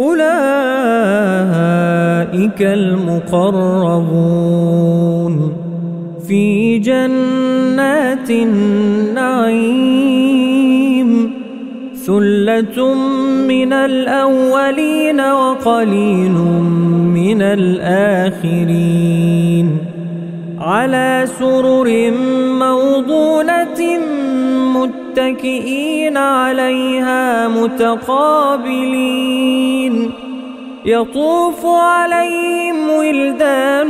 أولئك المقربون في جنات النعيم ثلة من الأولين وقليل من الآخرين على سرر موضونة متكئين عليها متقابلين. يطوف عليهم ولدان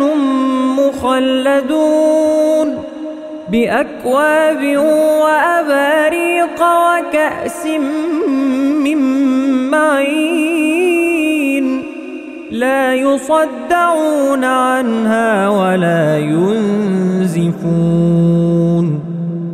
مخلدون بأكواب وأباريق وكأس من معين. لا يصدعون عنها ولا ينزفون.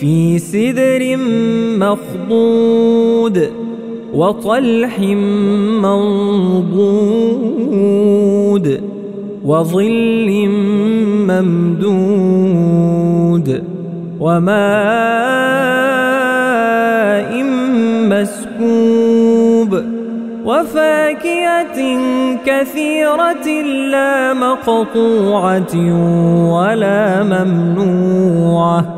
في سدر مخضود وطلح منضود وظل ممدود وماء مسكوب وفاكهة كثيرة لا مقطوعة ولا ممنوعة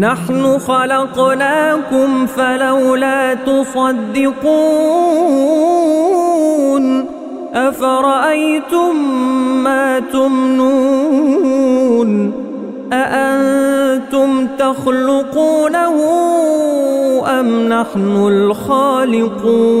نحن خلقناكم فلولا تصدقون أفرأيتم ما تمنون أأنتم تخلقونه أم نحن الخالقون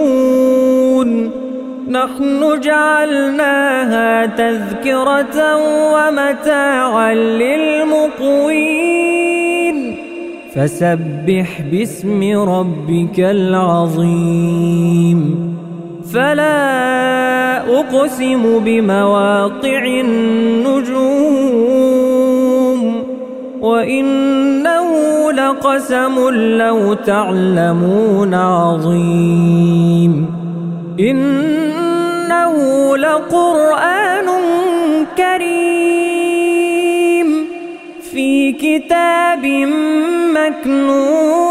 نحن جعلناها تذكرة ومتاعا للمقوين. فسبح باسم ربك العظيم. فلا أقسم بمواقع النجوم. وإنه لقسم لو تعلمون عظيم. إنه لقرآن كريم في كتاب مكنون.